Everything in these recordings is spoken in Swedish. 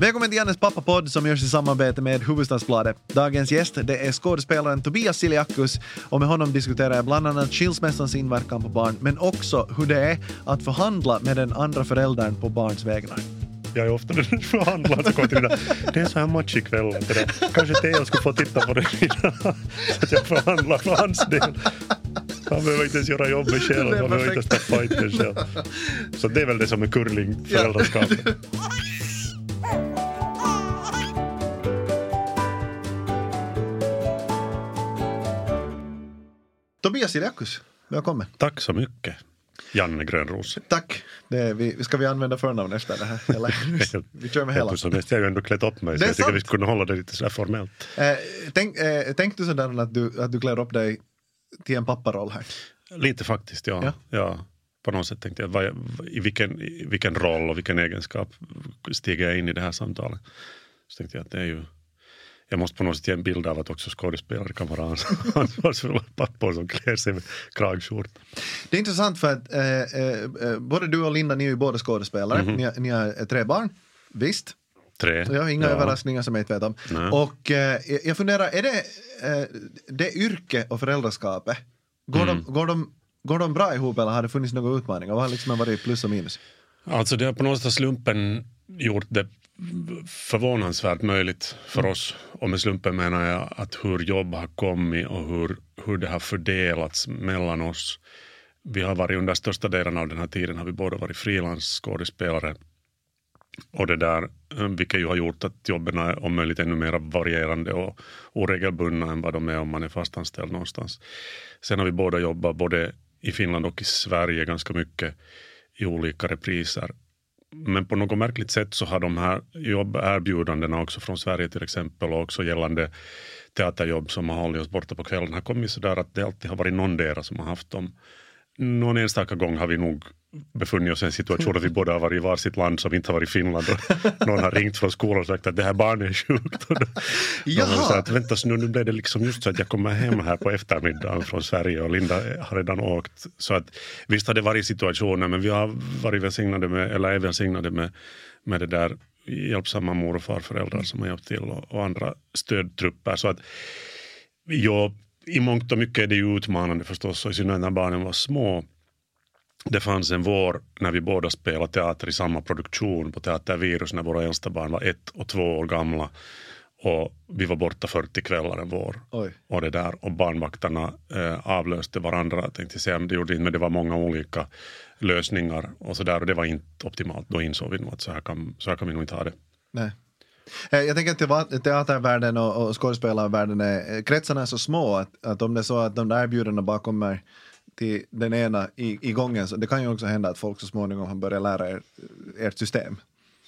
Välkommen till Jannes pappapodd som görs i samarbete med Hufvudstadsbladet. Dagens gäst det är skådespelaren Tobias Siliakus och med honom diskuterar jag bland annat skilsmässans inverkan på barn men också hur det är att förhandla med den andra föräldern på barns vägnar. Jag är ofta den förhandlaren som kommer till det är så här match ikväll. Kanske Theo skulle få titta på det så att jag förhandlar för hans del. Han behöver inte ens göra jobbet själv. Han behöver inte ens ta fighten själv. Så det är väl det som är curling, föräldraskapet. Tobias Siliakus, välkommen. Tack så mycket. Janne Grönros. Tack. Det vi, ska vi använda förnamn efter det här? Eller? vi kör med hela. Jag har ju ändå klätt upp mig så jag tycker vi skulle hålla det lite sådär formellt. Eh, tänk, eh, tänk du sådär att du, att du klär upp dig till en papparoll här? Lite faktiskt, ja. ja. ja. På något sätt tänkte jag, vad, i, vilken, i vilken roll och vilken egenskap stiger jag in i det här samtalet? Så tänkte jag att det är ju jag måste på något sätt ge en bild av att också skådespelare kan vara ansvarsfulla pappor som klär sig med kragskjorta. Det är intressant för att eh, eh, både du och Linda, ni är ju båda skådespelare. Mm -hmm. ni, ni har tre barn, visst? Tre. Jag har inga ja. överraskningar som jag inte vet om. Nej. Och eh, jag funderar, är det eh, det yrke och föräldraskapet, går, mm. de, går, de, går de bra ihop eller har det funnits några utmaningar? Vad har liksom varit plus och minus? Alltså det har på något sätt slumpen gjort det förvånansvärt möjligt för mm. oss. Och med slumpen menar jag att hur jobb har kommit och hur, hur det har fördelats mellan oss. Vi har varit under största delen av den här tiden har vi båda varit frilansskådespelare. Och det där, eh, vilket ju har gjort att jobben är om möjligt ännu mer varierande och oregelbundna än vad de är om man är fastanställd någonstans. Sen har vi båda jobbat både i Finland och i Sverige ganska mycket i olika repriser men på något märkligt sätt så har de här jobberbjudandena också från Sverige till exempel och också gällande teaterjobb som har hållit oss borta på kvällen har kommit så där att det alltid har varit någon som har haft dem. Någon enstaka gång har vi nog befunnit oss i en situation att vi båda har varit i varsitt land som inte har varit Finland och någon har ringt från skolan och sagt att det här barnet är sjukt. Och då, Jaha. att vänta nu, nu blev det liksom just så att jag kommer hem här på eftermiddagen från Sverige och Linda har redan åkt. Så att visst har det varit situationer men vi har varit välsignade med, eller är välsignade med, med det där hjälpsamma mor och farföräldrar som har hjälpt till och, och andra stödtrupper. Så att ja, i mångt och mycket är det ju utmanande förstås och i synnerhet när barnen var små det fanns en vår när vi båda spelade teater i samma produktion på Teatervirus när våra äldsta barn var ett och två år gamla. Och vi var borta 40 kvällar en vår. Oj. Och, det där. och barnvakterna eh, avlöste varandra. Tänkte säga, det gjorde inte, men det var många olika lösningar och så där. Och det var inte optimalt. Då insåg vi nog att så här kan, så här kan vi nog inte ha det. Nej. Eh, jag tänker att teatervärlden och, och skådespelarvärlden är, eh, kretsarna är så små att, att om det är så att de där erbjudandena bara kommer till den ena i, i gången så det kan ju också hända att folk så småningom har börjat lära er eh, ert system.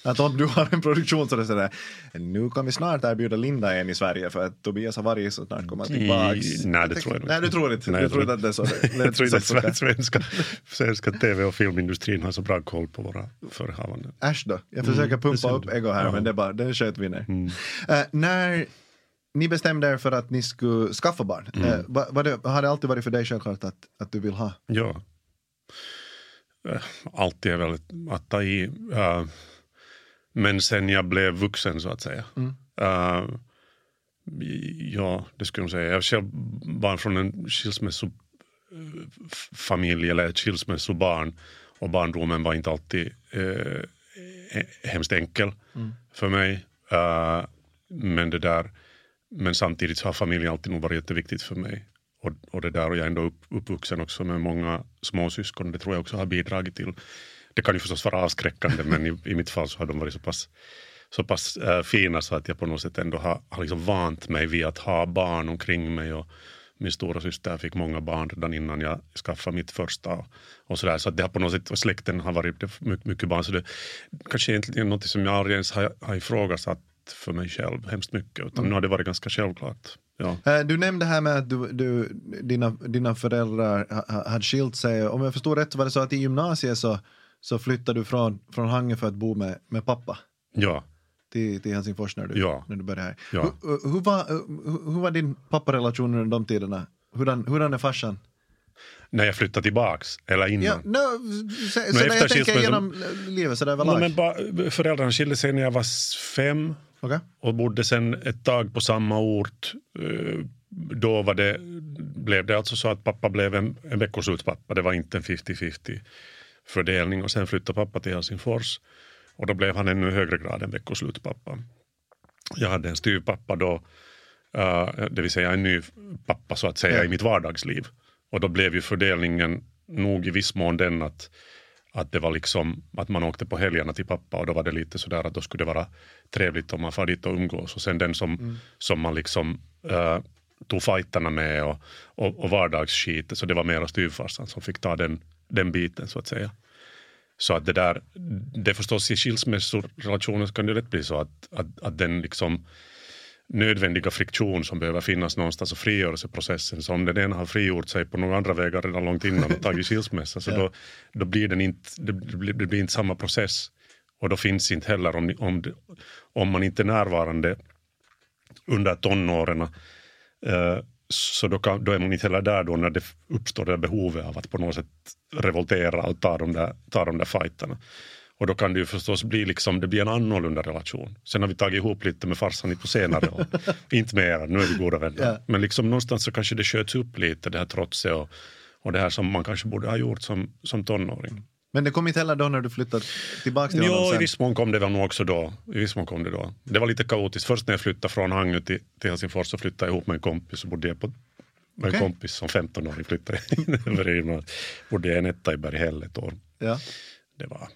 Att om du har en produktion så är det sådär, nu kan vi snart erbjuda Linda en i Sverige för att Tobias har varit så snart kommer tillbaks. nej, det tror jag inte. Nej, du tror inte. Nej, jag tror inte att det är så. jag tror inte att svenska, svenska tv och filmindustrin har så bra koll på våra förehavanden. Äsch då, jag försöker mm, pumpa upp ego här ja. men det, bara, det sköt vi ner. Mm. Uh, när ni bestämde er för att ni skulle skaffa barn. Mm. Eh, var det, har det alltid varit för dig självklart att, att du vill ha? Ja. Eh, alltid är väl att ta i. Uh, men sen jag blev vuxen så att säga. Mm. Uh, ja, det skulle jag säga. Jag är själv barn från en skilsmässofamilj eller ett skilsmässobarn. Och barndomen var inte alltid uh, hemskt enkel mm. för mig. Uh, men det där men samtidigt har familjen alltid nog varit jätteviktigt för mig. Och, och det där och jag är ändå upp, uppvuxen också med många småsyskon. Det tror jag också har bidragit till. Det kan ju förstås vara avskräckande men i, i mitt fall så har de varit så pass, så pass äh, fina så att jag på något sätt ändå har, har liksom vant mig vid att ha barn omkring mig. Och min stora syster fick många barn redan innan jag skaffade mitt första. Och så där. så det har på något sätt, och släkten har varit mycket, mycket barn. Så det kanske egentligen något som jag aldrig ens har, har ifrågasatt för mig själv hemskt mycket. Utan mm. nu har det varit ganska självklart. Ja. Eh, du nämnde här med att du, du, dina, dina föräldrar hade skilt sig. Om jag förstår rätt var det så att i gymnasiet så, så flyttade du från, från Hange för att bo med, med pappa? Ja. Till, till Helsingfors när du, ja. när du började här. Ja. Hur, hur, var, hur var din papparelation under de tiderna? Hurdan, hurdan är farsan? När jag flyttade tillbaks, eller innan. Ja, no, så, så jag tänker genom livet så där No, överlag. men ba, föräldrarna skilde sig när jag var fem Okej. och bodde sen ett tag på samma ort. Eh, Då var det, blev det alltså så att pappa blev en, en veckoslutspappa. Det var inte en 50-50 fördelning. Och sen flyttade pappa till Helsingfors. Och då blev han ännu högre grad en veckoslutspappa. Jag hade en styvpappa då, eh, det vill säga en ny pappa så att säga Ja. i mitt vardagsliv. Och då blev ju fördelningen nog i viss mån den att att det var liksom att man åkte på helgerna till pappa och då var det lite sådär att då skulle det vara trevligt om man far dit och umgås och sen den som, som man liksom uh, tog fighterna med och, och, och vardagsskit så det var mera styvfarsan som fick ta den, den biten så att säga. Så att det där, det förstås i skilsmässorelationer så kan det lätt bli så att, att, att den liksom nödvändiga friktion som behöver finnas någonstans och frigörelseprocessen. Så om den ena har frigjort sig på några andra vägar redan långt innan och tagit skilsmässa så då, då blir den inte, det, blir, det blir inte samma process. Och då finns inte heller, om, om, om man inte är närvarande under tonåren eh, så då, kan, då är man inte heller där då när det uppstår det behovet av att på något sätt revoltera och ta de där, ta de där fighterna. Och då kan det ju förstås bli liksom, det blir en annorlunda relation. Sen har vi tagit ihop lite med farsan på senare år. inte mer, nu är vi goda vänner. Ja. Men liksom någonstans så kanske det sköts upp lite, det här trotset och, och det här som man kanske borde ha gjort som, som tonåring. Men det kom inte heller då när du flyttade tillbaka till honom Jo, i viss mån kom det väl nog också då. I viss mån kom det då. Det var lite kaotiskt. Först när jag flyttade från Hangö till, till Helsingfors så flyttade jag ihop med en kompis. Så bodde jag på, med Okej. en kompis som 15-åring flyttade över Irland. Bodde jag i en etta i Berghäll ett år. Ja. Det var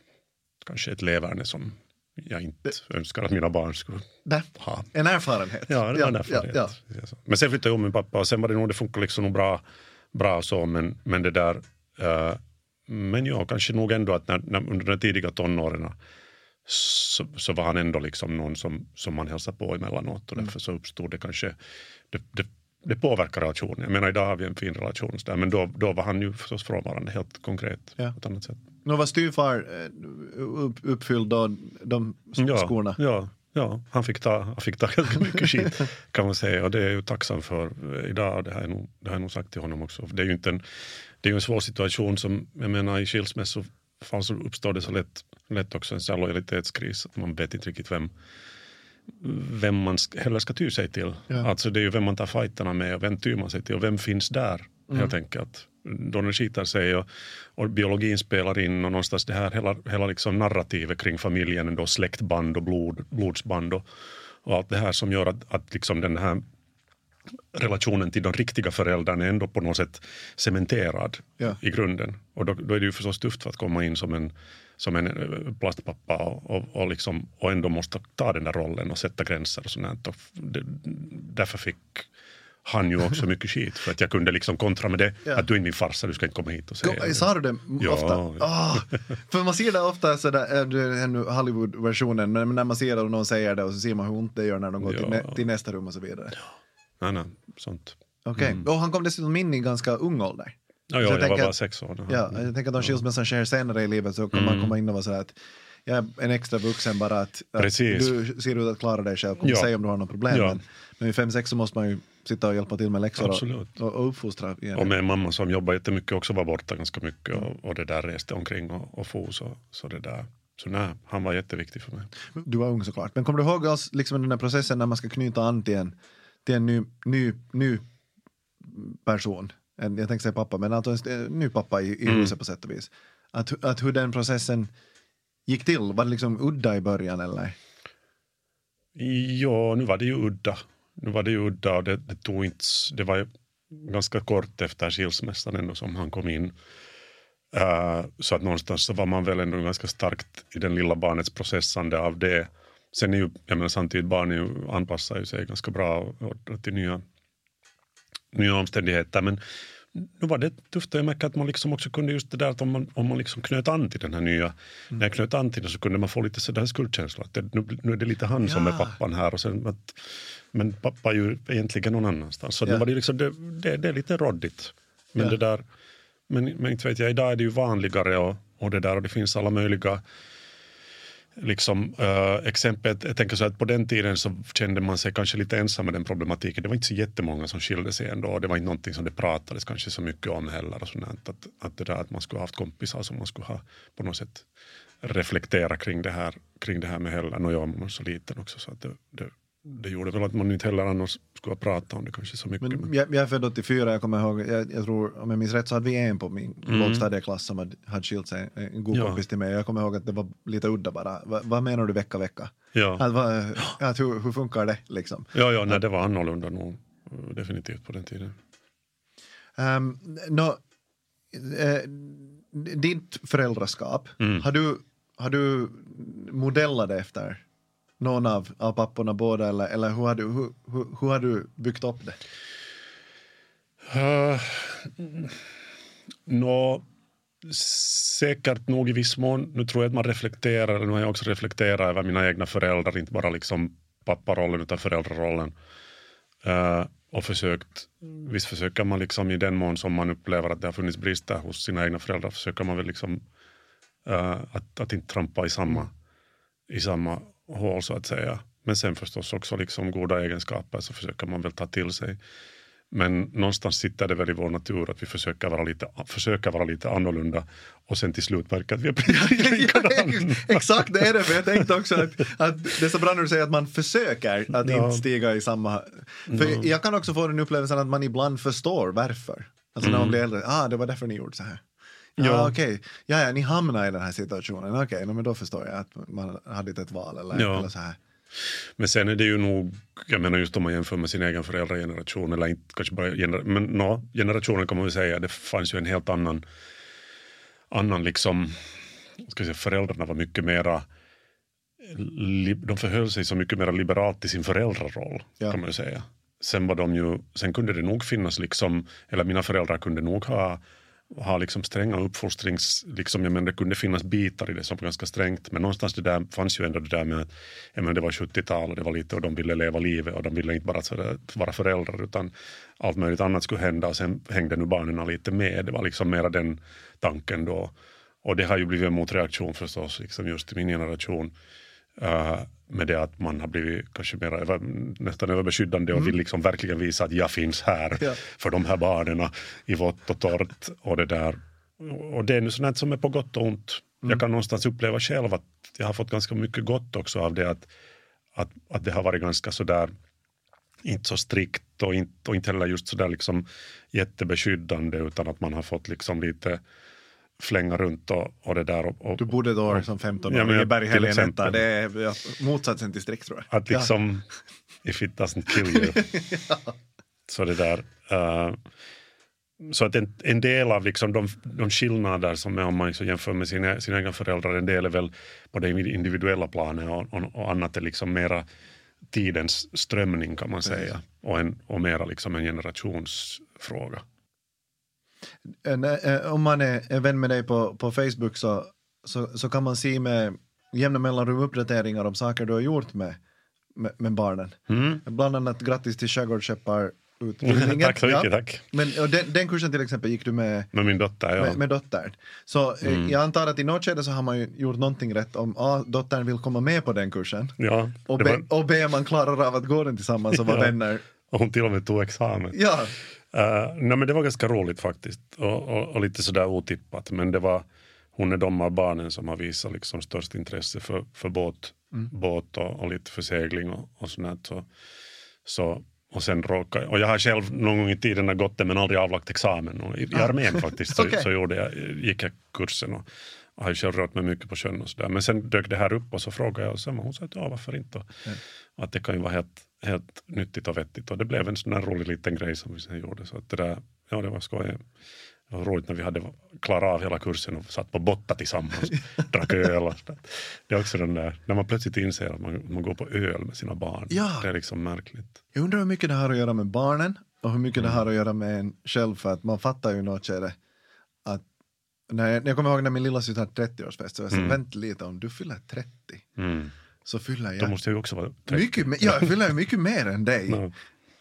kanske ett leverne som jag inte önskar att mina barn skulle Där. ha. En erfarenhet. Ja, det var en ja, erfarenhet. ja. Men sen flyttade jag om med pappa och sen var det nog, det funkar liksom bra, bra så, men, men det där eh, men ja, kanske nog ändå att när, när, under de tidiga tonåren så, så var han ändå liksom någon som, som man hälsade på emellanåt och därför så uppstod det kanske, det, det, det påverkar relationen. Jag menar idag har vi en fin relation där, men då, då var han ju förstås frånvarande helt konkret Ja. på ett annat sätt. Nu var styvfar eh, upp, uppfylld då, de s- Ja, skorna. ja, ja, han fick ta, han fick ta ganska mycket skit kan man säga och det är jag ju tacksam för eh, idag. Det har jag nog, det har jag nog sagt till honom också. Det är ju inte en, det är ju en svår situation som, jag menar i skilsmässofall så uppstår det så lätt, lätt också en sån lojalitetskris. Att man vet inte riktigt vem, vem man heller ska ty sig till. Ja. Alltså det är ju vem man tar fighterna med och vem tyr man sig till och vem finns där helt enkelt. Då det skitar sig och, och biologin spelar in och någonstans det här hela, hela liksom narrativet kring familjen, då släktband och blod, blodsband och, och allt det här som gör att, att liksom den här relationen till de riktiga föräldrarna är ändå på något sätt cementerad Ja. i grunden. Och då, då är det ju förstås tufft att komma in som en, som en eh, plastpappa och, och, och, liksom, och ändå måste ta den där rollen och sätta gränser och sånt. Och det, därför fick han ju också mycket skit för att jag kunde liksom kontra med det Ja. att du är min farsa, du ska inte komma hit och säga det. Sa du det Ja, ofta? Ah, för man ser det ofta, sådär, äh, det är nu Hollywood-versionen, men när man ser att någon säger det och så ser man hur ont det gör när de går till, Ja. nä- till nästa rum och så vidare. Nej, nej, sånt. Okej, och han kom dessutom in i ganska ung ålder. Ja, ja, jag jag, tänker var bara att- sex år. Ja, jag tänker att om skilsmässan sker senare i livet så kan man komma in och vara så här att jag är en extra vuxen bara att, att du ser ut att klara dig själv, kom Ja. säg om du har något problem. Ja. Men, men vid fem sex så måste man ju sitta och hjälpa till med läxor och, Absolut. och, och uppfostra. igen. Och med en mamma som jobbar jättemycket också var borta ganska mycket och, och det där reste omkring och, och for så, så det där. Så nej, han var jätteviktig för mig. Du var ung såklart. Men kommer du ihåg oss, liksom den här processen när man ska knyta an till en, till en ny, ny, ny person? En, jag tänkte säga pappa, men alltså en ny pappa i, i Mm. huset på sätt och vis. Att, att hur den processen gick till, var det liksom udda i början eller? Ja, nu var det ju udda. Nu var det ju udda och det, det tog inte, det var ju ganska kort efter skilsmässan ändå som han kom in. Eh, så att någonstans så var man väl ändå ganska starkt i den lilla barnets processande av det. Sen är ju, jag menar samtidigt barn är ju, anpassar ju sig ganska bra till nya, nya omständigheter. Men nu var det tufft och jag märker att man liksom också kunde just det där att om man, om man liksom knöt an till den här nya, när jag knöt an till det så kunde man få lite sådär skuldkänsla. Att det, nu, nu är det lite han som är Ja. pappan här och sen att, men pappa är ju egentligen någon annanstans. Så Ja. det, var det, liksom, det, det, det är lite råddigt. Men Ja. det där, men, men inte vet jag, idag är det ju vanligare och, och det där och det finns alla möjliga liksom, uh, exempel, jag tänker så att på den tiden så kände man sig kanske lite ensam med den problematiken. Det var inte så jättemånga som skilde sig ändå. Det var inte någonting som det pratades kanske så mycket om heller. Och sånt, att, att, det där att man skulle ha haft kompisar som man skulle ha på något sätt reflektera kring det här, kring det här med heller. Och jag var så liten också så att det, det, det gjorde väl att man inte heller annars skulle ha pratat om det kanske så mycket. Men jag, jag är född 84, jag kommer ihåg, jag, jag tror, om jag minns rätt så hade vi en på min mm. lågstadieklass som hade, hade skilt sig, en god ja. kompis till mig. Jag kommer ihåg att det var lite udda bara. Va, vad menar du vecka, vecka? Ja. Att, va, att, hur, hur funkar det liksom? Ja, ja nej, det var annorlunda nog definitivt på den tiden. Um, no, eh, ditt föräldraskap, mm. har, du, har du modellat det efter någon av, av papporna båda eller, eller hur, har du, hur, hur, hur har du byggt upp det? Eh, uh, no, säkert nog i viss mån. Nu tror jag att man reflekterar, nu har jag också reflekterat över mina egna föräldrar, inte bara liksom papparollen utan föräldrarollen. Uh, och försökt, visst försöker man liksom i den mån som man upplever att det har funnits brister hos sina egna föräldrar, försöker man väl liksom uh, att, att inte trampa i samma, i samma hål så att säga. Men sen förstås också liksom goda egenskaper så försöker man väl ta till sig. Men någonstans sitter det väl i vår natur att vi försöker vara lite, försöker vara lite annorlunda och sen till slut verkar att vi är likadana. Exakt, det är det. För jag tänkte också att, att det är så bra när du säger att man försöker att ja. inte stiga i samma... För ja. jag kan också få den upplevelsen att man ibland förstår varför. Alltså när man mm. blir äldre, ah det var därför ni gjorde så här. Ja, ja okej. Okay. Ja, ja, ni hamnar i den här situationen. Okej, okay, men då förstår jag att man hade ett val eller, ja. eller så här. Men sen är det ju nog, jag menar just om man jämför med sin egen föräldrageneration, eller inte kanske bara gener, men no, generationen kan man väl säga, det fanns ju en helt annan, annan liksom, ska säga, föräldrarna var mycket mera de förhöll sig så mycket mer liberalt till sin föräldraroll, ja. kan man säga. Sen, var de ju, sen kunde det nog finnas, liksom, eller mina föräldrar kunde nog ha har liksom stränga uppfostrings... Liksom, jag menar, det kunde finnas bitar i det som var ganska strängt men någonstans det där fanns ju ändå det där med att menar, det var 70-tal och det var lite och de ville leva livet och de ville inte bara sådär, vara föräldrar utan allt möjligt annat skulle hända och sen hängde nu barnen lite med. Det var liksom mera den tanken då. Och det har ju blivit en motreaktion förstås, liksom just i min generation. Uh, med det att man har blivit kanske mer över, nästan överbeskyddande och mm. vill liksom verkligen visa att jag finns här ja. för de här barnen i vått och torrt. Och det, där. och det är nu sånt som är på gott och ont. Mm. Jag kan någonstans uppleva själv att jag har fått ganska mycket gott också av det att, att, att det har varit ganska sådär inte så strikt och inte, och inte heller just sådär liksom jättebeskyddande utan att man har fått liksom lite flänga runt och, och det där. Och, och, du bodde då som 15-åring ja, i Berghelgen Det är motsatsen till strikt tror jag. Att liksom, ja. if it doesn't kill you. ja. Så det där. Uh, så att en, en, del av liksom de, de skillnader som är om man liksom jämför med sina, sina egna föräldrar, en del är väl på det individuella planet och, och, och annat är liksom mera tidens strömning kan man säga. Och, en, och mera liksom en generationsfråga. Eh, om man är, vän med dig på, på Facebook så, så, så kan man se med jämna mellanrum uppdateringar om saker du har gjort med, med, med barnen. Mm. Bland annat grattis till utbildningen. tack så mycket, ja. tack. Men den, den, kursen till exempel gick du med, med min dotter. Ja. Med, med dottern. Så eh, mm. jag antar att i något skede så har man gjort någonting rätt om A, dottern vill komma med på den kursen. Ja, och, B, var... och B, man klarar av att gå den tillsammans och vara ja. vänner. Och hon till och med tog examen. Ja. Uh, nej, men det var ganska roligt faktiskt och, och, och, lite sådär otippat. Men det var, hon är de av barnen som har visat liksom störst intresse för, för båt, mm. båt och, och, lite för segling och, och sånt. Så, så, och, sen råkade, och jag har själv någon gång i tiden gått det men aldrig avlagt examen. Och I, i ah. armén faktiskt så, okay. så gjorde jag, gick jag kursen. Och, jag har själv rört mig mycket på sjön och sådär. Men sen dök det här upp och så frågade jag och sen hon sa att ja varför inte. Mm. Att det kan ju vara helt helt nyttigt och vettigt. Och det blev en sån där rolig liten grej som vi sen gjorde. Så att det, där, ja, det var skoj. Det var roligt när vi hade klarat av hela kursen och satt på botta tillsammans drack öl. Det är också den där, när man plötsligt inser att man, man går på öl med sina barn. Ja. Det är liksom märkligt. Jag undrar hur mycket det har att göra med barnen och hur mycket mm. det har att göra med en själv för att man fattar ju något skede att när jag, jag kommer ihåg när min lilla syster hade 30-årsfest så jag sa mm. vänta lite om du fyller 30 mm så fyller jag... Då måste jag också vara mycket, Ja, jag fyller mycket mer än dig. no.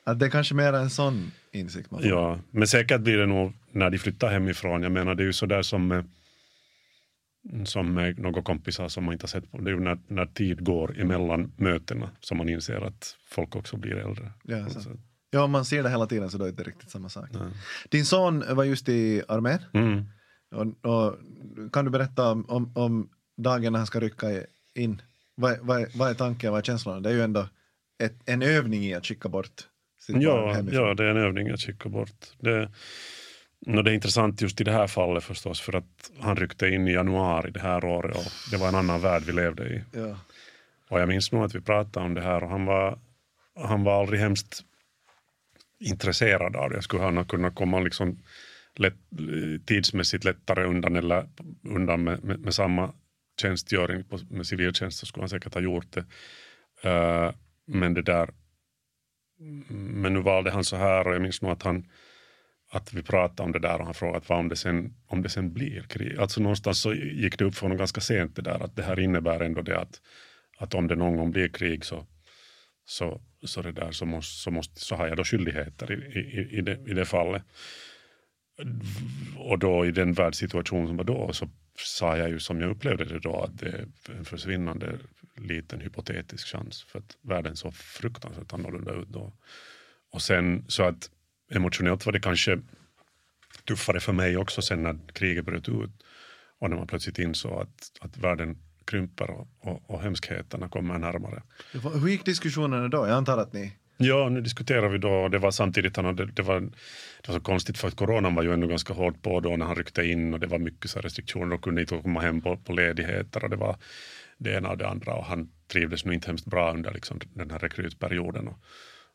Att det är kanske mer en sån insikt man får. Ja, men säkert blir det nog när de flyttar hemifrån. Jag menar det är ju sådär som som med några kompisar som man inte har sett på. Det är ju när, när tid går emellan mötena som man inser att folk också blir äldre. Ja, Så- så. Ja, om man ser det hela tiden så då är det inte riktigt samma sak. Nej. Din son var just i armén. Mm. Och, och, kan du berätta om, om, om dagen när han ska rycka in? Vad, vad, vad är tanken, vad är känslan? Det är ju ändå ett, en övning i att skicka bort sitt barn Ja, hemifrån. ja, det är en övning att kika bort. Det, no, det är intressant just i det här fallet förstås för att han ryckte in i januari det här året och det var en annan värld vi levde i. Ja. Och jag minns nog att vi pratade om det här och han var, han var aldrig hemskt intresserad av det. Jag skulle han kunna komma liksom lätt, tidsmässigt lättare undan eller undan med, med, med samma tjänstgöring på, med civiltjänst så skulle han säkert ha gjort det. Uh, men det där men nu valde han så här och jag minns nog att han att vi pratade om det där och han frågade vad om det sen, om det sen blir krig. Alltså någonstans så gick det upp för honom ganska sent det där att det här innebär ändå det att, att om det någon gång blir krig så, så, så, det där, så, måste, så, måste, så har jag då skyldigheter i, i, i, det, i det fallet. Och då i den världssituation som var då så sa jag ju som jag upplevde det då att det är en försvinnande liten hypotetisk chans för att världen såg fruktansvärt annorlunda ut då. Och sen så att emotionellt var det kanske tuffare för mig också sen när kriget bröt ut och när man plötsligt insåg att, att världen krymper och, och, och hemskheterna kommer närmare. Hur gick diskussionerna då? Jag antar att ni... Ja, nu diskuterar vi då. Det var samtidigt, han hade, det, var, det var så konstigt för att coronan var ju ändå ganska hårt på då när han ryckte in och det var mycket så här restriktioner och kunde inte komma hem på, på ledigheter och det var det ena och det andra och han trivdes nog inte hemskt bra under liksom, den här rekrytperioden och,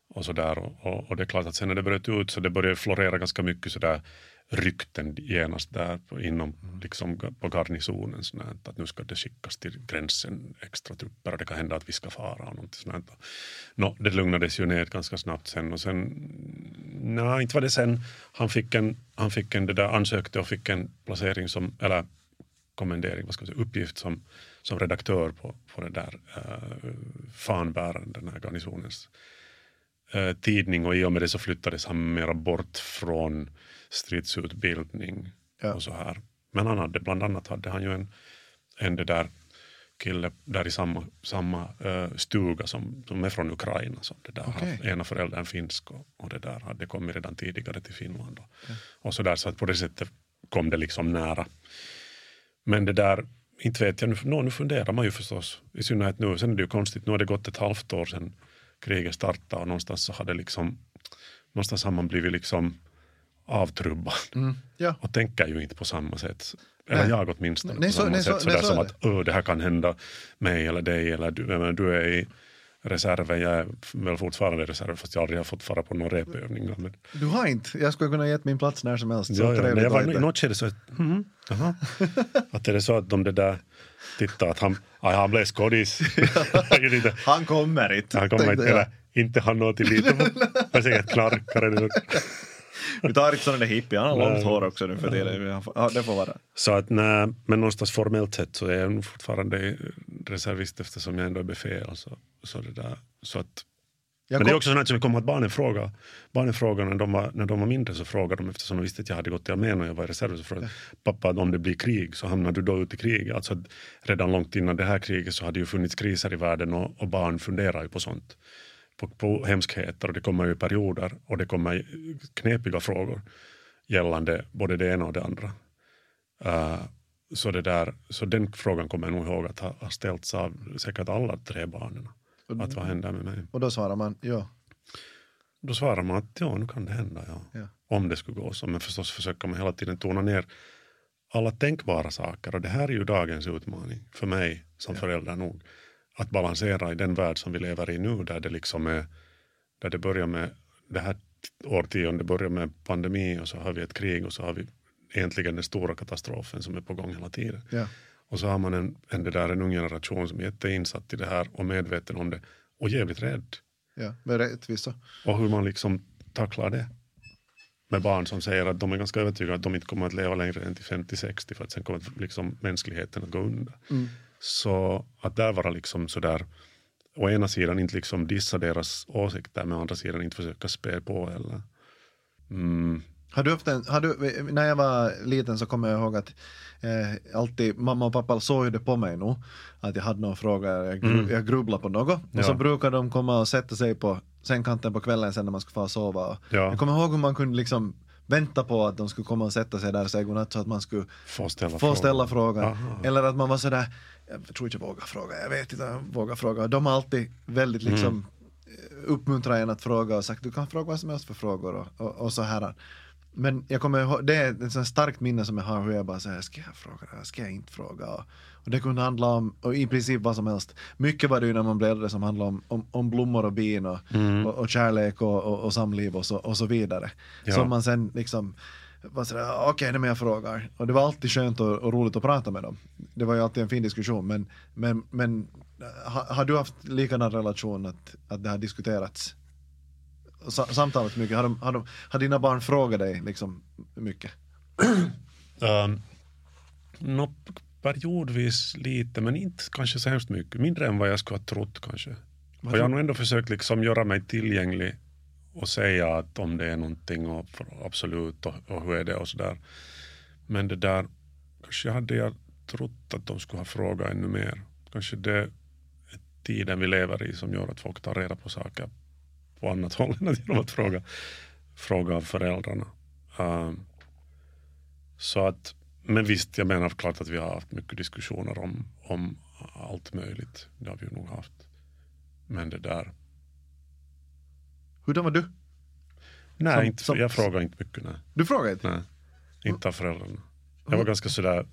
och så där och, och, och det är klart att sen när det bröt ut så det började florera ganska mycket så där rykten genast där på, inom liksom på garnisonen sånt att nu ska det skickas till gränsen extra trupper och det kan hända att vi ska fara och någonting sånt. Nå, det lugnades ju ner ganska snabbt sen och sen, nej inte var det sen, han fick en, han fick en det där ansökte och fick en placering som, eller kommendering, vad ska säga, uppgift som, som redaktör på, på den där uh, fanbäraren, den här garnisonens eh, tidning. Och i och med det så flyttades han mera bort från stridsutbildning Ja. och så här. Men han hade, bland annat hade han ju en, en det där kille där i samma, samma eh, stuga som, som är från Ukraina. Så det där har ena föräldern finsk och, och det där hade kommit redan tidigare till Finland. Och, och så där så att på det sättet kom det liksom nära. Men det där, inte vet jag, nu, nå, nu funderar man ju förstås. I synnerhet nu, sen är det ju konstigt, nu har det gått ett halvt år sedan kriget startade och någonstans så har det liksom, någonstans har man blivit liksom avtrubbad Mm. Ja. och tänker ju inte på samma sätt. Eller Nej. jag åtminstone. Nej, på så- samma nej, så- sätt. nej, Sådär så är som att "Öh, det här kan hända mig eller dig. Eller du, menar, du är i reserven. Jag är väl fortfarande i reserven fast jag aldrig har fått fara på några repövningar. Men, Du har inte. Jag skulle kunna gett min plats när som helst. Så ja, ja, men jag var att i något skede så att, mhm, jaha. att är det så att de det där tittar att han, aj, han blev skådis. Han kommer inte. han kommer inte, eller inte han något till lite. Han är säkert knarkare nu. Vi tar inte sådana där hippie. Han har långt hår också nu för tiden. Ja, det får vara. Så att nej, men någonstans formellt sett så är jag nog fortfarande reservist eftersom jag ändå är befäl. Så, så det där. Så att, Jag men det är också sånt som vi kommer att barnen fråga. Barnen frågar när de var, när de var mindre så frågade de eftersom de visste att jag hade gått till armén och jag var i reserv så frågade pappa om det blir krig så hamnar du då ut i krig. Alltså redan långt innan det här kriget så hade ju funnits kriser i världen och, och barn funderar ju på sånt. På, på hemskheter och det kommer ju perioder och det kommer knepiga frågor gällande både det ena och det andra. Uh, så, det där, så den frågan kommer jag nog ihåg att ha, ha ställts av säkert alla tre barnen. Att vad händer med mig? Och då svarar man ja. Då svarar man att ja, nu kan det hända. Ja. Ja. Om det skulle gå så. Men förstås försöker man hela tiden tona ner alla tänkbara saker. Och det här är ju dagens utmaning för mig som förälder nog. Att balansera i den värld som vi lever i nu där det liksom är, där det börjar med det här årtiondet börjar med pandemi och så har vi ett krig och så har vi egentligen den stora katastrofen som är på gång hela tiden. ja. Och så har man en, en, det där, en ung generation som är jätteinsatt i det här och medveten om det och jävligt rädd. ja. Med rättvisa. Och hur man liksom tacklar det. Med barn som säger att de är ganska övertygade att de inte kommer att leva längre än till 50-60 för att sen kommer liksom mänskligheten att gå under. Så att där vara liksom sådär å ena sidan inte liksom dissa deras åsikter men å andra sidan inte försöka spä på eller mm, Har du haft en, har du, när jag var liten så kommer jag ihåg att eh, alltid mamma och pappa såg det på mig nu att jag hade någon fråga, jag, gru, Mm. jag grubblade på något Ja. och så brukar de komma och sätta sig på sängkanten på kvällen sen när man ska få sova. Och Ja. Jag kommer ihåg hur man kunde liksom vänta på att de skulle komma och sätta sig där och säga godnatt så att man skulle Få ställa få frågor. ställa frågan. Eller att man var sådär, jag tror inte jag vågar fråga, jag vet inte jag vågar fråga. De har alltid väldigt Mm. liksom eh, uppmuntrat en att fråga och sagt du kan fråga vad som helst för frågor och, och, och så här. Men jag kommer ihåg, det är ett sånt starkt minne som jag har hur jag bara säger, ska jag fråga det här, ska jag inte fråga? Och, och det kunde handla om, och i princip vad som helst. Mycket var det ju när man blev äldre som handlade om, om, om blommor och bin och, Mm. och, och kärlek och, och, och samliv och så, och så vidare. Ja. Som man sen liksom var sådär, okej, okay, men jag frågar. Och det var alltid skönt och, och roligt att prata med dem. Det var ju alltid en fin diskussion, men, men, men har, har du haft likadan relation att, att det har diskuterats? Sa, samtalat mycket? Har, de, har, de, har dina barn frågat dig liksom mycket? Um, nå, periodvis lite, men inte kanske så hemskt mycket. Mindre än vad jag skulle ha trott kanske. Vad Och jag har nog ändå försökt liksom göra mig tillgänglig och säga att om det är någonting och för- absolut och, och hur är det och sådär. Men det där, kanske hade jag trott att de skulle ha frågat ännu mer. Kanske det är tiden vi lever i som gör att folk tar reda på saker på annat håll än att genom att fråga, fråga av föräldrarna. Um, så att, men visst, jag menar klart att vi har haft mycket diskussioner om, om allt möjligt. Det har vi ju nog haft. Men det där, Hurdan var du? nej, Som- inte, som- jag frågar inte mycket. Nej, Du frågade inte? nej inte av föräldrarna. Jag var ganska sådär,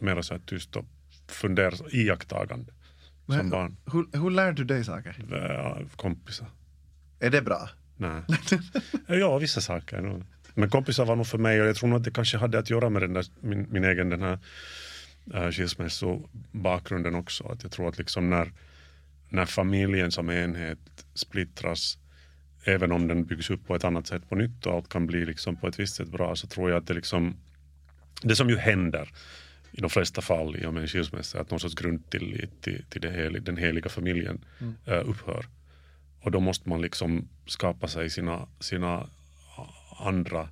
mer så här tyst och funderar, iakttagande som Men- barn. Hur, hur lär du dig saker? Kompisar. Är det bra? Nej. ja, vissa saker. nog. Men kompisar var nog för mig och jag tror nog att det kanske hade att göra med den där, min, min egen den här uh, skilsmässobakgrunden också. Att jag tror att liksom när, när familjen som enhet splittras även om den byggs upp på ett annat sätt på nytt och allt kan bli liksom på ett visst sätt bra så tror jag att det liksom det som ju händer i de flesta fall i och med en skilsmässa att någon sorts grundtillit till, till det helig, den heliga familjen eh, upphör. Och då måste man liksom skapa sig sina, sina andra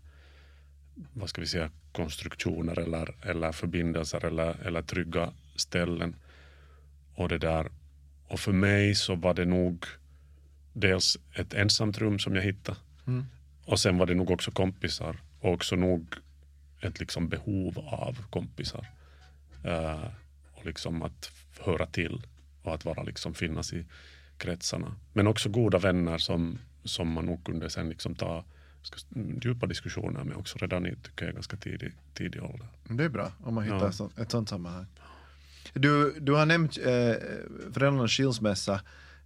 vad ska vi säga, konstruktioner eller, eller förbindelser eller, eller trygga ställen. Och det där. Och för mig så var det nog dels ett ensamt rum som jag hittade. Mm. Och sen var det nog också kompisar. Och också nog ett liksom behov av kompisar. Eh, och liksom att höra till och att vara liksom finnas i kretsarna. Men också goda vänner som, som man nog kunde sen liksom ta djupa diskussioner med också redan i tycker jag, ganska tidig, tidig ålder. Det är bra om man hittar Ja. ett, sånt, ett sånt sammanhang. Du, du har nämnt eh, föräldrarnas skilsmässa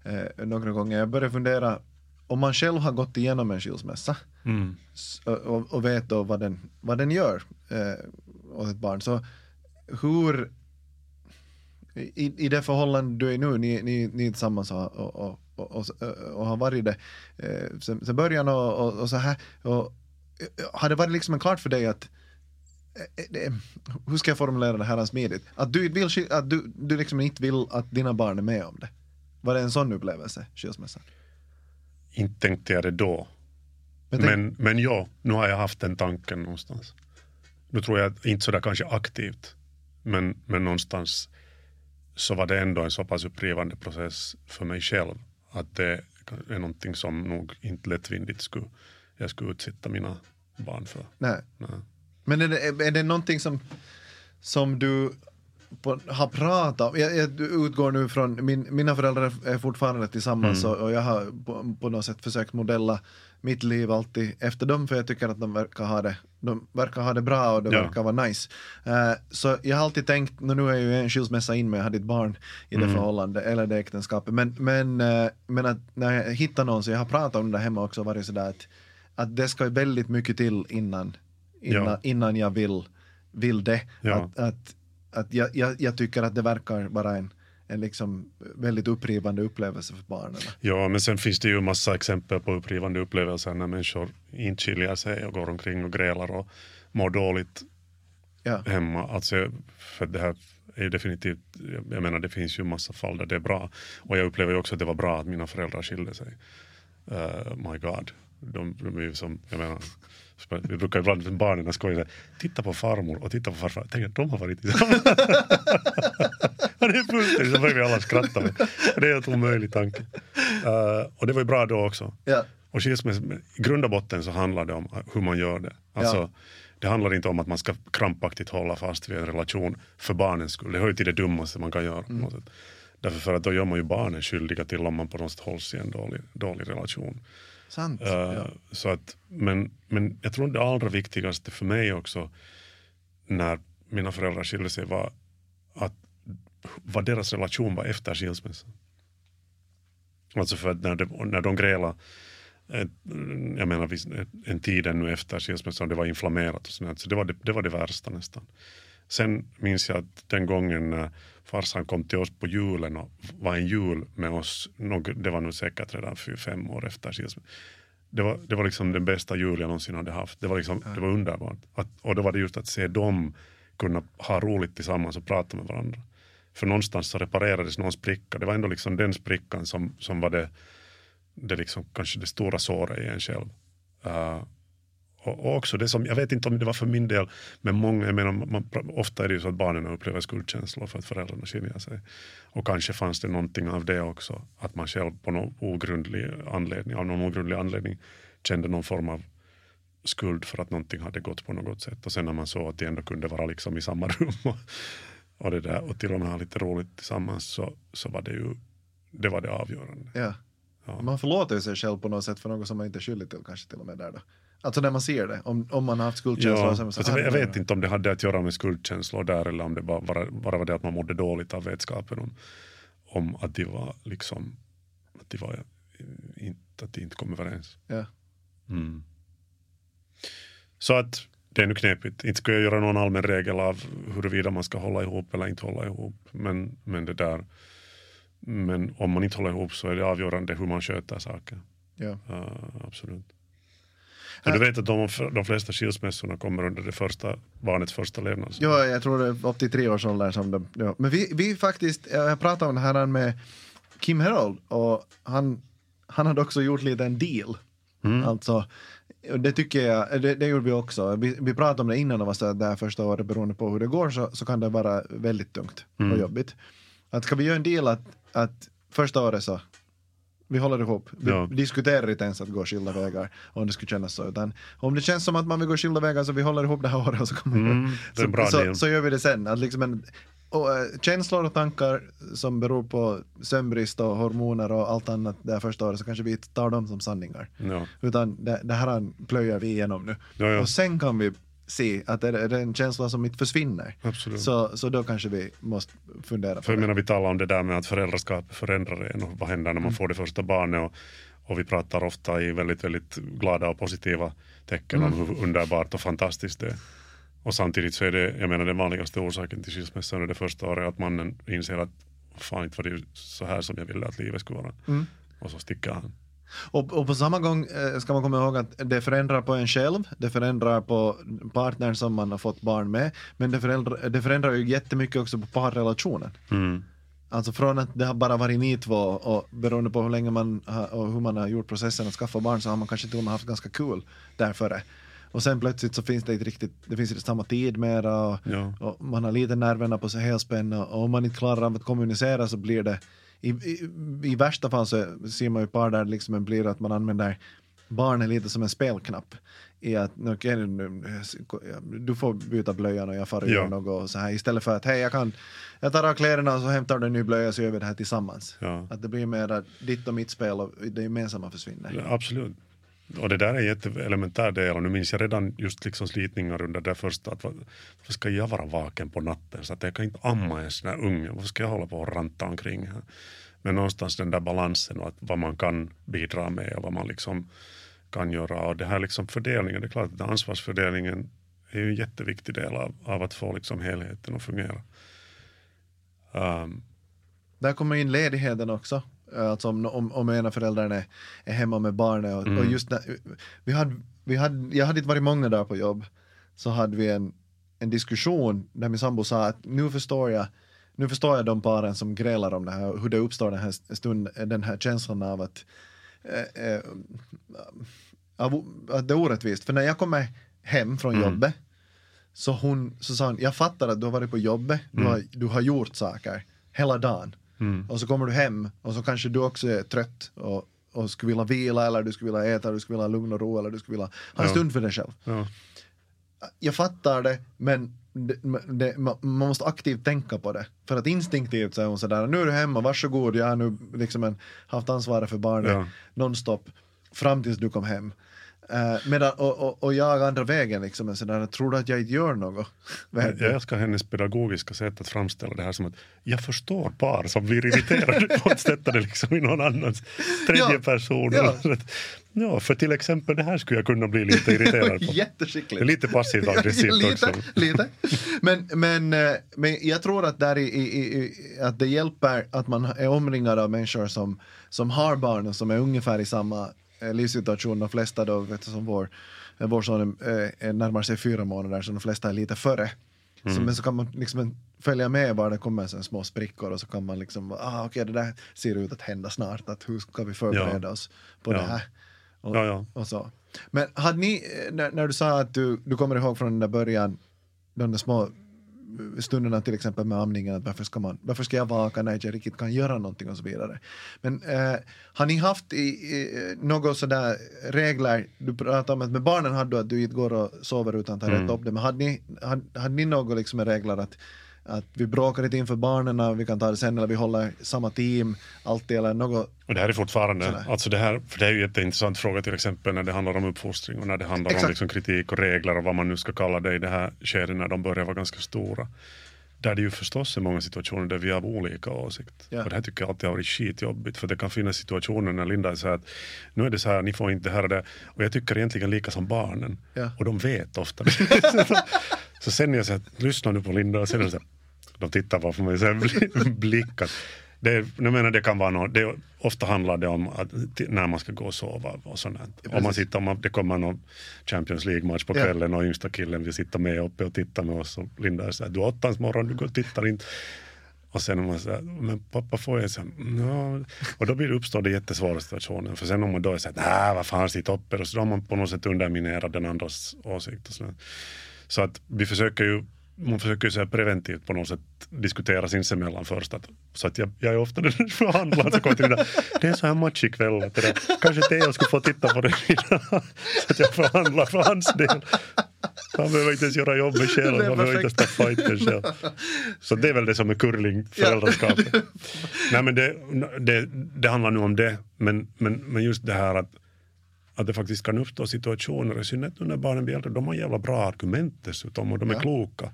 eh, några gånger. Jag börjar fundera, om man själv har gått igenom en skilsmässa Mm. och, och vet då vad den, vad den gör eh, åt ett barn, så hur i, i det förhållande du är nu, ni, ni, ni är tillsammans och, och, och, och, och, har varit det eh, sen, sen början och, och, och så här. Och, eh, har det varit liksom klart för dig att eh, det, hur ska jag formulera det här smidigt? Att du, vill, att du, du liksom inte vill att dina barn är med om det. Var det en sån upplevelse, skilsmässan? Inte tänkte jag det då. Men tänk- Men, men ja, nu har jag haft den tanken någonstans. Nu tror jag inte sådär kanske aktivt, men, men någonstans så var det ändå en så pass upprivande process för mig själv att det är någonting som nog inte lättvindigt skulle, jag skulle utsätta mina barn för. Nej. Nej. Men är det, är det någonting som, som du på, har pratat om? Jag, jag utgår nu från, min, mina föräldrar är fortfarande tillsammans och, och jag har på, på något sätt försökt modella mitt liv alltid efter dem för jag tycker att de verkar ha det, de verkar ha det bra och det Ja. verkar vara nice. Eh, så jag har alltid tänkt, nu är ju en skilsmässa in med, jag har ditt barn i det förhållandet eller det äktenskapet, men, men, eh, men att när jag hittar någon så jag har pratat om det hemma också varit sådär att, att det ska väldigt mycket till innan innan, Ja. innan jag vill, vill det. Ja. Att, att, att jag, jag, jag tycker att det verkar vara en, en liksom väldigt upprivande upplevelse för barnen. Ja, men sen finns det ju massa exempel på upprivande upplevelser när människor inte skiljer sig och går omkring och grälar och mår dåligt Ja. hemma. Alltså, för det här är definitivt, jag menar det finns ju massa fall där det är bra. Och jag upplever också att det var bra att mina föräldrar skilde sig. Uh, my God. De, de är ju som, jag menar, vi brukar ibland med barnen skoja, titta på farmor och titta på farfar, tänk att de har varit tillsammans. det är fullständigt, så börjar vi alla skratta. Det är en omöjlig tanke. Uh, och det var ju bra då också. Ja. Och skilsmässa, i grund och botten så handlar det om hur man gör det. Alltså, Ja. Det handlar inte om att man ska krampaktigt hålla fast vid en relation för barnens skull. Det hör ju till det dummaste man kan göra. Sätt. Därför för att då gör man ju barnen skyldiga till om man på något sätt hålls i en dålig, dålig relation. Sant. Uh, ja. så att, men, men jag tror det allra viktigaste för mig också när mina föräldrar skilde sig var att vad deras relation var efter skilsmässan. Alltså för att när, det, när de grälade ett, jag menar en tid ännu efter skilsmässan, det var inflammerat och sånt, så det var det, det var det värsta nästan. Sen minns jag att den gången när farsan kom till oss på julen och var en jul med oss, det var nog säkert redan fyra, fem år efter skilsmässan. Det var, det var liksom den bästa jul jag någonsin hade haft. Det var, liksom, det var underbart. Att, och då var det just att se dem kunna ha roligt tillsammans och prata med varandra. För någonstans så reparerades någon spricka. Det var ändå liksom den sprickan som, som var det, det liksom, kanske det stora såret i en själv. Uh, och, också det som, jag vet inte om det var för min del, men många, jag menar, man, ofta är det ju så att barnen upplever skuldkänslor för att föräldrarna skiljer sig. Och kanske fanns det någonting av det också, att man själv på någon ogrundlig anledning, av någon ogrundlig anledning kände någon form av skuld för att någonting hade gått på något sätt. Och sen när man såg att de ändå kunde vara liksom i samma rum och, och, det där, och till och med ha lite roligt tillsammans så, så var det ju det var det avgörande. Ja. Ja. Man förlåter sig själv på något sätt för något som man inte är skyldig till kanske till och med där då. Alltså när man ser det, om, om man har haft skuldkänslor. Ja, så är man så, fast ah, jag, vet inte om det hade att göra med skuldkänslor där eller om det bara, bara, bara var det att man mådde dåligt av vetskapen om, om att de var liksom att de var inte, att de inte kom överens. Ja. Mm. Så att det är nu knepigt. Inte ska jag göra någon allmän regel av huruvida man ska hålla ihop eller inte hålla ihop. Men, men det där men om man inte håller ihop så är det avgörande hur man sköter saker. Ja. Ja, absolut. Och du vet att de, de flesta skilsmässorna kommer under det första, barnets första levnadsår. Ja, jag tror det är upp till tre års ålder som de, ja. Men vi, vi faktiskt, jag pratade om det här med Kim Herold och han, han hade också gjort lite en deal. Alltså, och det tycker jag, det, det gjorde vi också. Vi, vi pratade om det innan det var så här första året beroende på hur det går så, så kan det vara väldigt tungt och jobbigt. Att ska vi göra en deal att, att första året så vi håller ihop. Vi Ja. diskuterar inte ens att gå skilda vägar om det skulle kännas så. Utan om det känns som att man vill gå skilda vägar så vi håller ihop det här året och så kommer Mm, så, så, så gör vi det sen. Att liksom en, och, eh, känslor och tankar som beror på sömnbrist och hormoner och allt annat det här första året så kanske vi inte tar dem som sanningar. Ja. Utan det, det här plöjer vi igenom nu. Ja. Och sen kan vi se att det är, det en känsla som inte försvinner. Absolut. Så, så då kanske vi måste fundera på För jag det. menar, vi talar om det där med att föräldraskap förändrar en och vad händer när Mm. man får det första barnet. Och, och vi pratar ofta i väldigt, väldigt glada och positiva tecken Mm. om hur underbart och fantastiskt det är. Och samtidigt så är det, jag menar den vanligaste orsaken till skilsmässa under det första året att mannen inser att fan inte var det så här som jag ville att livet skulle vara. Mm. Och så sticker han. Och, och på samma gång eh, ska man komma ihåg att det förändrar på en själv, det förändrar på partnern som man har fått barn med, men det förändrar, det förändrar ju jättemycket också på parrelationen. Mm. Alltså från att det har bara varit ni två och beroende på hur länge man har, och hur man har gjort processen att skaffa barn så har man kanske till och med haft ganska kul därför. Och sen plötsligt så finns det inte riktigt, det finns inte samma tid mera och, Ja. och man har lite nerverna på sig helspänn och, och om man inte klarar av att kommunicera så blir det i, i, i värsta fall så ser man ju par där liksom en blir att man använder barnen lite som en spelknapp i att nu, du får byta blöjan och jag far och Ja. gör något och så här istället för att hej jag kan jag tar av kläderna och så hämtar du en ny blöja så gör vi det här tillsammans. Ja. Att det blir mer ditt och mitt spel och det gemensamma försvinner. Ja, Absolut. Och det där är en jätteelementär del. Och nu minns jag redan just liksom slitningar under det första. Att varför ska jag vara vaken på natten? Så att jag kan inte amma en sån här unge. Varför ska jag hålla på och ranta omkring här? Men någonstans den där balansen och att vad man kan bidra med och vad man liksom kan göra. Och det här liksom fördelningen, det är klart att ansvarsfördelningen är ju en jätteviktig del av, av att få liksom helheten att fungera. Um, Där kommer in ledigheten också. Alltså om, om, om ena föräldern är, är hemma med barnet. Och, och just när, vi hade, vi hade, jag hade inte varit många dagar på jobb. Så hade vi en, en diskussion där min sambo sa att nu förstår jag nu förstår jag de paren som grälar om det här, hur det uppstår den här, stund, den här känslan av att eh, eh, av, att det är orättvist. För när jag kommer hem från Mm. jobbet så, hon, så sa hon, jag fattar att du har varit på jobbet, du, Mm. har, du har gjort saker hela dagen. Och så kommer du hem och så kanske du också är trött och, och skulle vilja vila eller du skulle vilja äta, du skulle vilja ha lugn och ro eller du skulle vilja ha en Ja. stund för dig själv. Ja. Jag fattar det, men det, det, man man måste aktivt tänka på det. För att instinktivt så är hon sådär, nu är du hemma, varsågod, jag har nu liksom en, haft ansvaret för barnet Ja. nonstop fram tills du kom hem. Uh, medan, och, och, och jag andra vägen liksom är sådär, tror du att jag inte gör något? Jag älskar hennes pedagogiska sätt att framställa det här som att jag förstår par som blir irriterade på att sätta det liksom i någon annans tredje Ja. person. Ja. Ja, för till exempel det här skulle jag kunna bli lite irriterad på. Jätteskickligt. lite passivt aggressivt lite, också. lite. Men, men, eh, men jag tror att, där i, i, i, att det hjälper att man är omringad av människor som, som har barn och som är ungefär i samma eh, livssituation. De flesta då, vet du, som vår, eh, vår son är, är närmar sig fyra månader så de flesta är lite före. Så, men så kan man liksom följa med var det kommer så små sprickor och så kan man liksom, ah, okej det där ser ut att hända snart, att hur ska vi förbereda oss på Ja. det här? Och, Ja, ja. och så. Men hade ni, eh, när, när du sa att du, du kommer ihåg från den där början, de där små stunderna till exempel med amningen, att varför ska, man, varför ska jag vaka när jag inte riktigt kan göra någonting och så vidare. Men eh, har ni haft i, i, något sådär regler, du pratade om att med barnen hade du att du inte går och sover utan att ha rätt upp det, men hade ni, hade, hade ni något liksom regler att att vi bråkar inte inför barnen, vi kan ta det sen, eller vi håller samma team, alltid, eller något. Och det här är fortfarande, Sådär. alltså det här, för det är ju en jätteintressant fråga till exempel när det handlar om uppfostring och när det handlar Exakt. om liksom kritik och regler och vad man nu ska kalla det i det här skedet när de börjar vara ganska stora. Där det ju förstås är många situationer där vi har olika åsikt. Ja. Och det här tycker jag alltid har varit skitjobbigt för det kan finnas situationer när Linda säger att nu är det så här, ni får inte det här och det. Och jag tycker egentligen lika som barnen. Ja. Och de vet ofta. så sen när jag säger lyssna nu på Linda och sen så här, de tittar bara på mig så här bli- blickar. Det, jag menar, det kan vara något, det, ofta handlar det om att, när man ska gå och sova och sånt. Ja, om man sitter, om man, det kommer någon Champions League-match på Ja. kvällen och yngsta killen vill sitta med uppe och titta med oss och Linda är så här, du är åttans morgon, du går och tittar inte. Och sen om man säger, men pappa får jag så här, "Nå." Och då blir det uppstår det jättesvåra situationer. För sen om man då är så här, nej vad fan sitt uppe. Och så då har man på något sätt underminerat den andras åsikt. Och så, så att vi försöker ju man försöker ju här preventivt på något sätt diskutera sinsemellan först. Att, så att jag, jag är ofta den som förhandlar. Så kommer till det, där, det är så här match ikväll. Att det där, kanske Theo skulle få titta på det. så att jag förhandlar för hans del. Han behöver inte ens göra jobbet själv. Han behöver inte ens ta fighten själv. Så det är väl det som är curling, föräldraskapet. Nej men det, det, det handlar nu om det. Men, men, men just det här att, att det faktiskt kan uppstå situationer, i synnerhet nu när barnen blir äldre, de har jävla bra argument dessutom och de är Ja. kloka.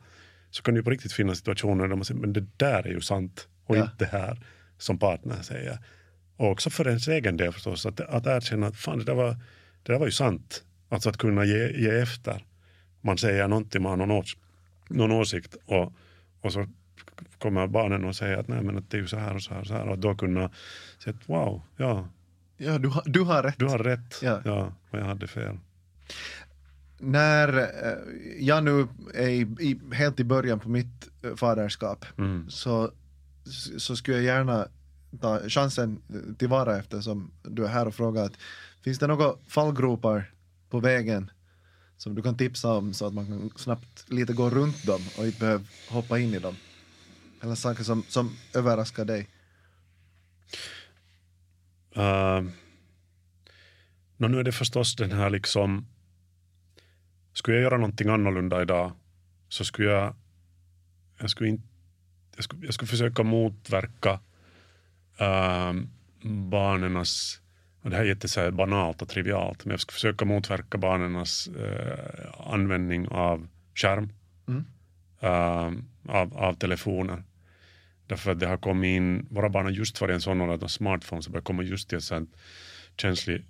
Så kan det ju på riktigt finnas situationer där man säger, men det där är ju sant och Ja. inte det här som partnern säger. Och också för ens egen del förstås, att, att erkänna att fan det där, var, det där var ju sant. Alltså att kunna ge, ge efter. Man säger någonting, man har någon, ås, någon åsikt och, och så kommer barnen och säger att nej men att det är ju så här och så här och så här och då kunna säga att wow, ja, Ja, du, har- du har rätt. du har rätt. Ja. Ja. och jag hade fel. När eh, jag nu är i, i, helt i början på mitt eh, faderskap Mm. så, så skulle jag gärna ta chansen tillvara eftersom du är här och fråga att finns det några fallgropar på vägen som du kan tipsa om så att man kan snabbt lite gå runt dem och inte behöver hoppa in i dem? Eller saker som, som överraskar dig? Uh, nå, nu är det förstås den här liksom, skulle jag göra någonting annorlunda idag så skulle jag, jag skulle, inte, jag skulle, jag skulle försöka motverka uh, barnens, och det här är jätte banalt och trivialt, men jag skulle försöka motverka barnens eh, användning av skärm, Mm. eh, av, av telefoner. Därför att det har kommit in, våra barn har just varit i en sån ålder att de smartphones börjar komma just i en sån känslig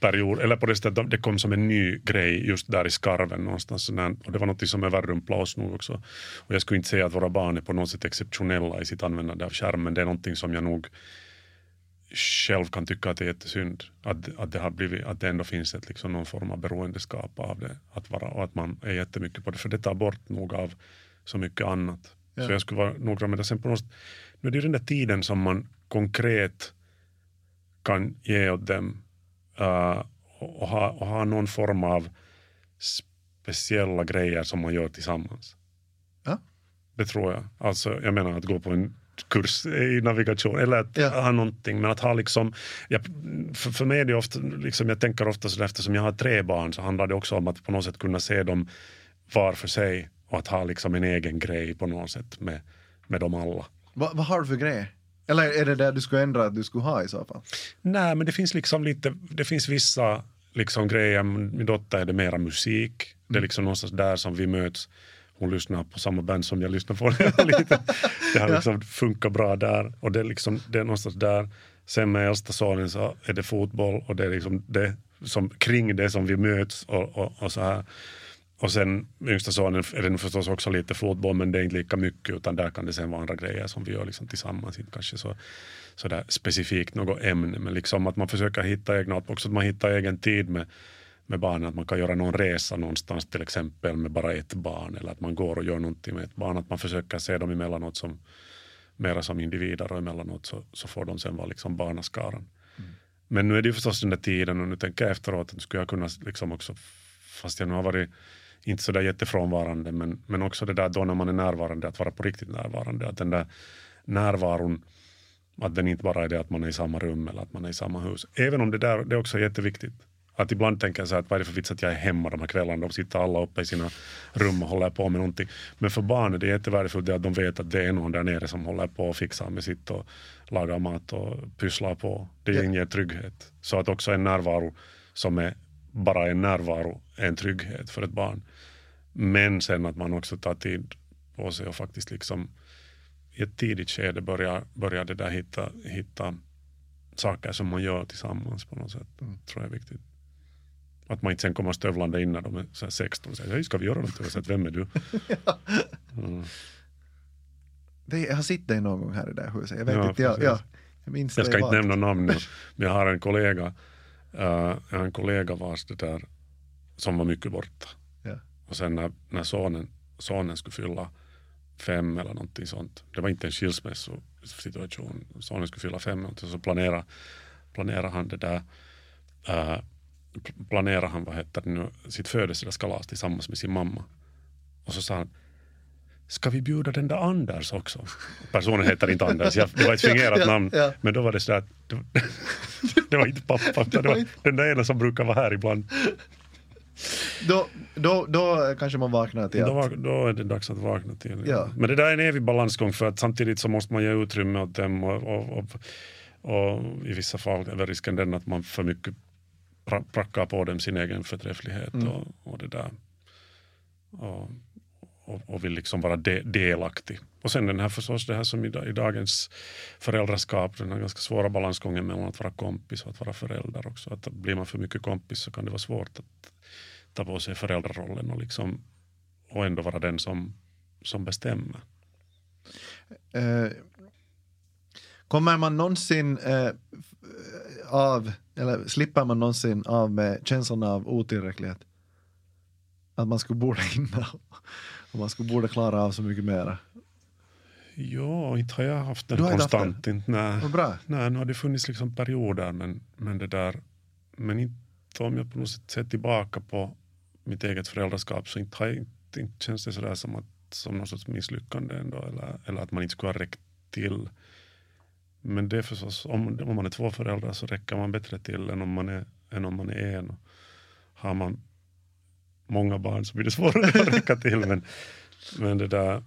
period, eller på det sättet att det kom som en ny grej just där i skarven någonstans. Och det var något som överrumplade oss nog också. Och jag skulle inte säga att våra barn är på något sätt exceptionella i sitt användande av skärmen. Det är någonting som jag nog själv kan tycka att det är jättesynd. Att, att, det, har blivit, att det ändå finns ett, liksom, någon form av beroendeskap av det. Att vara, och att man är jättemycket på det. För det tar bort nog av så mycket annat. Ja. Så jag skulle vara noggrann med det. Sen på något, nu är det ju den där tiden som man konkret kan ge åt dem. Uh, och, och, ha, och ha någon form av speciella grejer som man gör tillsammans. Ja. Det tror jag. Alltså, jag menar att gå på en kurs i navigation eller att Ja. ha någonting. Men att ha liksom, jag, för, för mig är det ofta, liksom, jag tänker ofta så eftersom jag har tre barn så handlar det också om att på något sätt kunna se dem var för sig och att ha liksom en egen grej på något sätt med, med dem alla. Va, vad har du för grejer? Eller är det det du skulle ändra att du skulle ha i så fall? Nej, men det finns liksom lite, det finns vissa liksom grejer. Min dotter är det mera musik. Det är liksom någonstans där som vi möts. Hon lyssnar på samma band som jag lyssnar på liten. Det har liksom funkat bra där och det är, liksom, det är någonstans där. Sen med äldsta sonen så är det fotboll och det är liksom det som, kring det som vi möts och, och, och så här. Och sen yngsta sonen är det förstås också lite fotboll men det är inte lika mycket utan där kan det sen vara andra grejer som vi gör liksom tillsammans. Inte kanske så, så där specifikt något ämne men liksom att man försöker hitta egna, också att man hittar egen tid med, med barnen. Att man kan göra någon resa någonstans till exempel med bara ett barn eller att man går och gör någonting med ett barn. Att man försöker se dem emellanåt som mera som individer och emellanåt så, så får de sen vara liksom barnaskaran. Men nu är det ju förstås den där tiden och nu tänker jag efteråt att skulle jag kunna liksom också, fast jag nu har varit inte så där jättefrånvarande, men, men också det där då när man är närvarande, att vara på riktigt närvarande. Att den där närvaron, att den inte bara är det att man är i samma rum eller att man är i samma hus. Även om det där, det är också jätteviktigt. Att ibland tänker jag så här, att vad är det för vits att jag är hemma de här kvällarna? De sitter alla uppe i sina rum och håller på med någonting. Men för barn är det jättevärdefullt att de vet att det är någon där nere som håller på och fixar med sitt och lagar mat och pysslar på. Det inger trygghet. Så att också en närvaro som är bara en närvaro är en trygghet för ett barn. Men sen att man också tar tid på sig och faktiskt liksom i ett tidigt skede börjar, börjar det där hitta, hitta saker som man gör tillsammans på något sätt. Mm. tror jag är viktigt. Att man inte sen kommer stövlande in när de är så här 16 och säger hej ska vi göra någonting? Och säger, vem är du? Mm. Det, jag har sett dig någon gång här i det här huset. Jag vet Ja, inte, jag, precis. ja, jag minns Jag ska inte vagt. nämna namn nu, men jag har en kollega, eh, jag har en kollega vars det där, som var mycket borta. Ja. Och sen när, när sonen, sonen skulle fylla fem eller någonting sånt, det var inte en skilsmässosituation, sonen skulle fylla fem någonting, så planerade, planerade han det där, uh, planerade han vad heter det nu, sitt födelsedagskalas tillsammans med sin mamma. Och så sa han, ska vi bjuda den där Anders också? Personen heter inte Anders, jag, det var ett fingerat Ja, ja, namn. ja. Men då var det så där, att det, det var inte pappa, det var den där ena som brukar vara här ibland. Då, då, då kanske man vaknar till Då, att... då är det dags att vakna till. Ja. Men det där är en evig balansgång för att samtidigt så måste man ge utrymme åt dem och, och, och, och i vissa fall är väl risken den att man för mycket pra, prackar på dem sin egen förträfflighet Mm. och, och det där. Och, och, och vill liksom vara de, delaktig. Och sen den här förstås det här som i, i dagens föräldraskap, den här ganska svåra balansgången mellan att vara kompis och att vara förälder också. Att blir man för mycket kompis så kan det vara svårt att ta på sig föräldrarollen och, liksom, och ändå vara den som, som bestämmer. Eh, kommer man någonsin eh, av, eller slipper man någonsin av med känslan av otillräcklighet? Att man skulle borde hinna och man skulle borde klara av så mycket mera. Ja, inte har jag haft den inte haft konstant. Inte, nej. Vad bra. nej, nu har det funnits liksom perioder men, men det där, men inte om jag på något sätt ser tillbaka på mitt eget föräldraskap så inte, har jag, inte, inte känns det sådär som, att, som någon sorts misslyckande ändå eller, eller att man inte skulle ha räckt till. Men det är förstås, om, om man är två föräldrar så räcker man bättre till än om man är, än om man är en. Har man många barn så blir det svårare att räcka till. Men, men det där,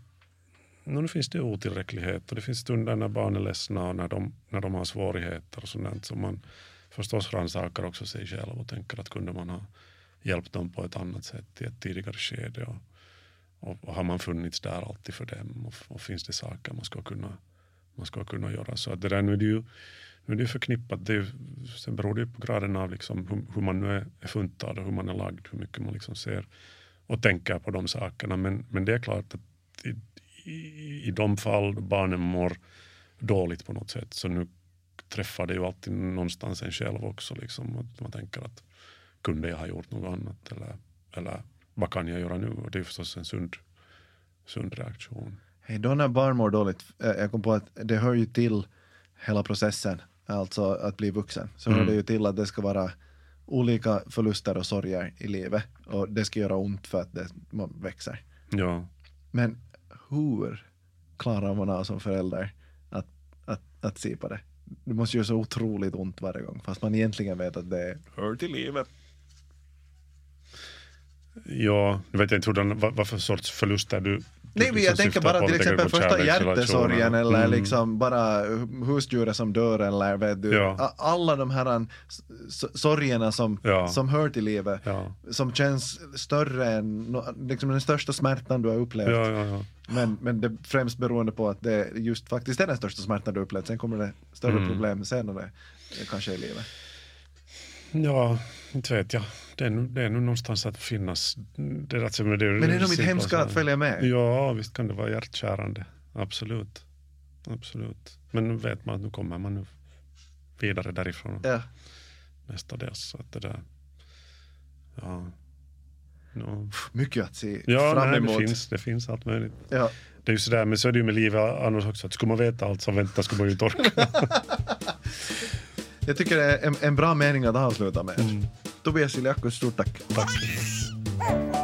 nu finns det otillräcklighet och det finns stunder när barn är ledsna och när de, när de har svårigheter och sånt som man förstås rannsakar också sig själv och tänker att kunde man ha hjälpt dem på ett annat sätt i ett tidigare skede och, och, och har man funnits där alltid för dem och, och finns det saker man ska kunna, man ska kunna göra. Så att det där nu är det ju nu är det förknippat, det är, sen beror det ju på graden av liksom hur, hur man nu är, är funtad och hur man är lagd, hur mycket man liksom ser och tänker på de sakerna. Men, men det är klart att i, i, i de fall barnen mår dåligt på något sätt så nu träffar det ju alltid någonstans en själv också. Liksom, att man tänker att kunde jag ha gjort något annat eller, eller vad kan jag göra nu? Och det är förstås en sund, sund reaktion. Hej, då när barn mår dåligt, eh, jag kom på att det hör ju till hela processen, alltså att bli vuxen, så hör Mm. det ju till att det ska vara olika förluster och sorger i livet och det ska göra ont för att det man växer. Ja. Men hur klarar man av som förälder att, att, att se på det? Det måste göra så otroligt ont varje gång fast man egentligen vet att det hör till livet. Ja, nu vet jag inte hur den, vad, vad för sorts förluster du Nej, du men jag liksom tänker syftar bara till tänker exempel första hjärtesorgen eller Mm. liksom bara husdjuret som dör eller vet du, Ja. alla de här sorgerna som, Ja. som hör till livet, Ja. som känns större än liksom den största smärtan du har upplevt. Men, men det främst beroende på att det just faktiskt är den största smärtan du upplevt. Sen kommer det större Mm. problem senare, eh, kanske i livet. Ja, inte vet jag. Det är, det är nog någonstans att finnas. Det är, alltså, men det är, Men är nog mitt simpla hemska att följa med. Ja, visst kan det vara hjärtkärande. Absolut. Absolut. Men nu vet man att nu kommer man nu vidare därifrån Ja. mestadels. Så att det där, ja. No. Mycket att se Ja, fram nej, emot. det, finns, det finns allt möjligt. Ja. Det är ju sådär, men så är det ju med livet annars också. Att skulle man veta allt som väntar skulle man ju torka. Jag tycker det är en, en bra mening att avsluta med. Mm. Tobias Iliakos, stort tack. tack.